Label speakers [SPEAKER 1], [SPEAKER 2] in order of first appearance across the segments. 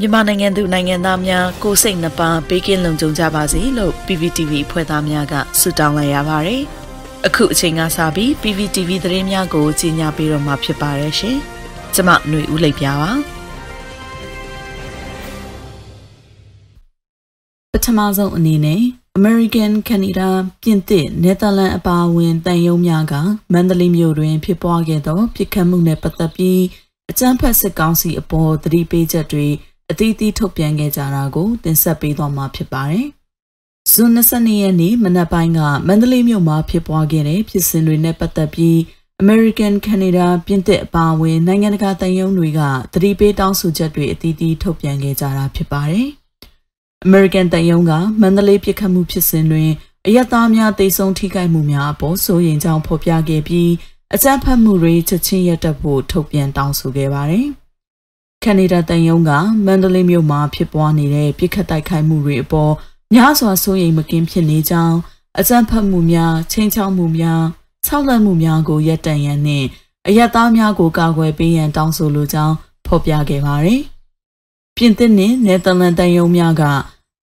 [SPEAKER 1] မြန်မာနိုင်ငံသူနိုင်ငံသားများကိုစိတ်နှပါပေးကင်းလုံခြုံကြပါစေလို့ PPTV ဖွဲ့သားများကဆုတောင်းလိုက်ရပါတယ်။အခုအချိန်ကစပြီး PPTV သတင်းများကိုကြီးညာပေးတော့မှာဖြစ်ပါတယ်ရှင်။ကျမຫນွေဦးလိပ်ပြပါ
[SPEAKER 2] ပထမဆုံးအနေနဲ့ American, Canada, ပြင်သစ်, Netherlands အပါအဝင်တန်ယုံများကမန္တလေးမြို့တွင် ဖြစ်ပွားခဲ့သောပြစ်ခတ်မှုနှင့်ပတ်သက်ပြီးအကြမ်းဖက်စစ်ကောင်စီအပေါ်သတိပေးချက်တွေ အသီးသီးထုတ်ပြန်ခဲ့ကြတာကိုတင်ဆက်ပေးသွားမှာဖြစ်ပါတယ်။ဇွန်22ရက်နေ့မနက်ပိုင်းကမန္တလေးမြို့မှာဖြစ်ပွားခဲ့တဲ့ဖြစ်စဉ်တွေနဲ့ပတ်သက်ပြီး American, Canada, ပြင်သစ်အပါအဝင်နိုင်ငံတကာတန်ယုံတွေကသတိပေးတောင်းဆိုချက်တွေအသီးသီးထုတ်ပြန်ခဲ့ကြတာဖြစ်ပါတယ်။ American တန်ယုံကမန္တလေးပြစ်ခတ်မှုဖြစ်စဉ်တွင်အယက်သားများတိတ်ဆုံးထိခိုက်မှုများအပေါ်စိုးရိမ်ကြောင်းဖော်ပြခဲ့ပြီးအကြမ်းဖက်မှုတွေချက်ချင်းရပ်တန့်ဖို့ထုတ်ပြန်တောင်းဆိုခဲ့ပါတယ်။ ကနေဒါတန်ယုံကမန္တလေးမြို့မှာဖြစ်ပွားနေတဲ့ပြစ်ခတ်တိုက်ခိုက်မှုတွေအပေါ်များစွာစိုးရိမ်မကင်းဖြစ်နေကြောင်းအကြမ်းဖက်မှုများချင်းချောက်မှုများဆောက်လက်မှုများကိုရပ်တန့်ရန်နှင့်အယက်သားများကိုကာကွယ်ပေးရန်တောင်းဆိုလိုကြောင်းဖော်ပြခဲ့ပါတယ်။ပြင်သစ်နှင့်နယ်သာလန်တန်ယုံများက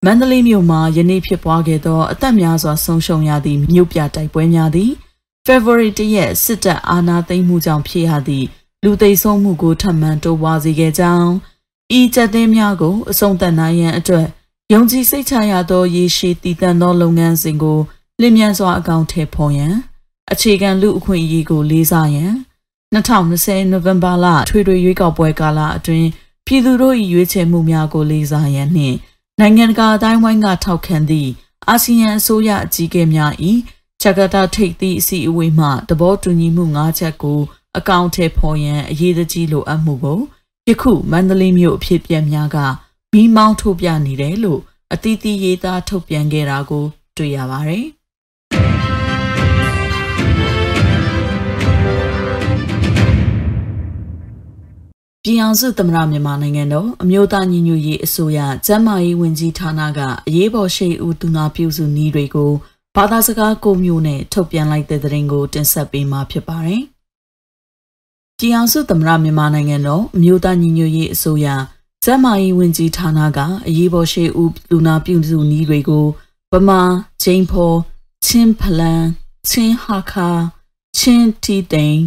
[SPEAKER 2] မန္တလေးမြို့မှာယနေ့ဖြစ်ပွားခဲ့သောအသက်များစွာဆုံးရှုံးရသည့်မြို့ပြတိုက်ပွဲများသည် February 1ရက်စစ်တပ်အာဏာသိမ်းမှုကြောင့်ဖြစ်ရသည့် လူသိဆုံးမှုကိုထပ်မံတိုးပွားစေခဲ့ကြောင်းဤချက်သိမ်းများကိုအဆုံးသတ်နိုင်ရန်အတွက်ယုံကြည်စိတ်ချရသောရေရှည်တည်တံ့သောလုပ်ငန်းစဉ်ကိုလျင်မြန်စွာအကောင့်ထဲဖော်ရန်အခြေခံလူအခွင့်အရေးကိုလေးစားရန်2020နိုဝင်ဘာလထွေထွေရွေးကောက်ပွဲကာလအတွင်းပြည်သူတို့၏ရွေးချယ်မှုများကိုလေးစားရန်နှင့်နိုင်ငံတကာအတိုင်းဝိုင်းကထောက်ခံသည့်အာဆီယံအစိုးရအကြီးအကဲများ၏ဂျကာတာထိပ်သည့်အစည်းအဝေးမှတဘောတူညီမှု၅ချက်ကို အကောင့်ထဲပေါ်ရန်အရေးကြီးလိုအပ်မှုကိုယခုမန္တလေးမြို့အဖြစ်ပြက်များကမီးမောင်းထုတ်ပြနေတယ်လို့အသီးသီးရေးသားထုတ်ပြန်ခဲ့တာကို တွေ့ရပါတယ်။ပြည်အောင်စုသမရမြန်မာနိုင်ငံတော်အမျိုးသားညီညွတ်ရေးအစိုးရကျန်းမာရေးဝန်ကြီးဌာနကအရေးပေါ်ရှိဦးသူနာပြုစုနည်းတွေကိုဘာသာစကားကိုမျိုးနဲ့ထုတ်ပြန်လိုက်တဲ့သတင်းကိုတင်ဆက်ပေးမှာဖြစ်ပါတယ်။ ပြည်အောင်စုသမရမြန်မာနိုင်ငံတော်အမျိုးသားညီညွတ်ရေးအစိုးရကျန်းမာရေးဝန်ကြီးဌာနကအရေးပေါ်ရှိဦးလူနာပြုစုနည်းတွေကိုဗမာဂျိန်ဖော်ချင်းဖလန်ချင်းဟာခါချင်းတီတိန်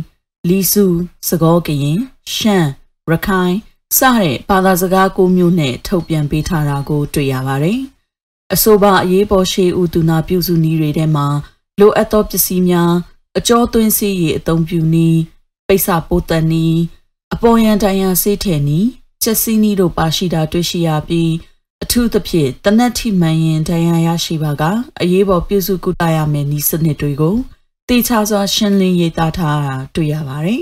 [SPEAKER 2] လီစုစကောကရင်ရှမ်းရခိုင်စတဲ့ဘာသာစကားကိုမျိုးနဲ့ထုတ်ပြန်ပေးထားတာကို တွေ့ရပါတယ်။အဆိုပါအရေးပေါ်ရှိဦးသူနာပြုစုနည်းတွေထဲမှာလိုအပ်သောပစ္စည်းများအကျော်သွင်းစီရေးအသုံးပြုနည်း ပိတ်စာပိုးတန်နီအပေါ်ယံတိုင်ယာဆေးထည်နီချက်စီနီတို့ပါရှိတာတွေ့ရှိရပြီးအထူးသဖြင့်တနက်ထိမှန်ရင်ဒဏ်ရာရရှိပါကအရေးပေါ်ပြုစုကုသရမယ့်ဤစနစ်တွေကိုတေချာစွာရှင်းလင်းရေးသားထားတာတွေ့ရပါတယ်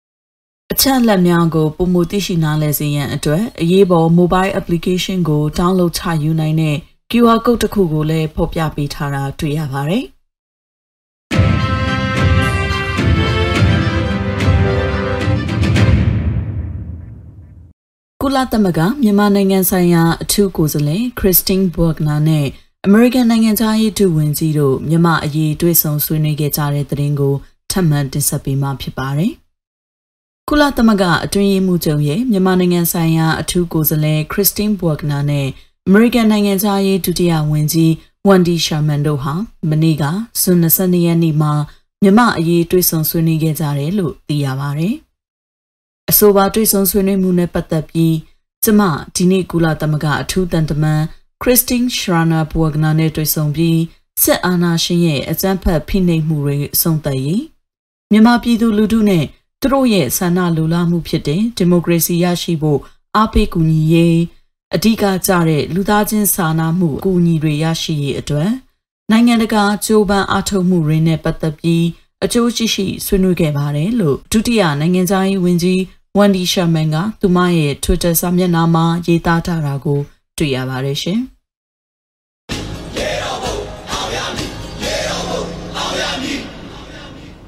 [SPEAKER 2] ။အချက်လက်များကိုပုံမသိရှိနားလည်စေရန်အတွက်အရေးပေါ် mobile application ကို download ချယူနိုင်တဲ့ QR code တစ်ခုကိုလည်းဖော်ပြပေးထားတာတွေ့ရပါတယ်။ ကုလသမဂ္ဂမြန်မာနိုင်ငံဆိုင်ရာအထူးကိုယ်စားလှယ်ခရစ်စတင်းဘော့ဂနာနဲ့အမေရိကန်နိုင်ငံသားရေးဒုဝန်ကြီးတို့မြန်မာအရေးတွေ့ဆုံဆွေးနွေးခဲ့ကြတဲ့သတင်းကိုထပ်မံတင်ဆက်ပေးမှာဖြစ်ပါတယ်။ကုလသမဂ္ဂအတွင်းရေးမှူးချုပ်ရဲ့မြန်မာနိုင်ငံဆိုင်ရာအထူးကိုယ်စားလှယ်ခရစ်စတင်းဘော့ဂနာနဲ့အမေရိကန်နိုင်ငံသားရေးဒုတိယဝန်ကြီးဝန်ဒီရှာမန်တို့ဟာမနေ့ကဇွန်22ရက်နေ့မှာမြန်မာအရေးတွေ့ဆုံဆွေးနွေးခဲ့ကြတယ်လို့သိရပါတယ်။ အဆိုပါတွေ့ဆုံဆွေးနွေးမှုနဲ့ပတ်သက်ပြီးကျမဒီနေ့ကုလသမဂ္ဂအထူးတန်တမန်ခရစ်စတင်းရှရာနာဘူဝဂနာနဲ့တွေ့ဆုံပြီးစစ်အာဏာရှင်ရဲ့အကြမ်းဖက်ဖိနှိပ်မှုတွေအဆုံးသတ်ရေးမြန်မာပြည်သူလူထုနဲ့သူတို့ရဲ့ဆန္ဒလိုလားမှုဖြစ်တဲ့ဒီမိုကရေစီရရှိဖို့အားပေးကူညီရေးအဓိကကျတဲ့လူသားချင်းစာနာမှုအကူအညီတွေရရှိရေးအတွက်နိုင်ငံတကာကြိုးပမ်းအားထုတ်မှုတွေနဲ့ပတ်သက်ပြီးအကျိုးရှိရှိဆွေးနွေးခဲ့ပါတယ်လို့ဒုတိယနိုင်ငံသားရေးဝန်ကြီး ဝန်ဒီရှာမန်ကသူမရဲ့ Twitter စာမျက်နှာမှာရေးသားထားတာကို တွေ့ရပါတယ်ရှင်။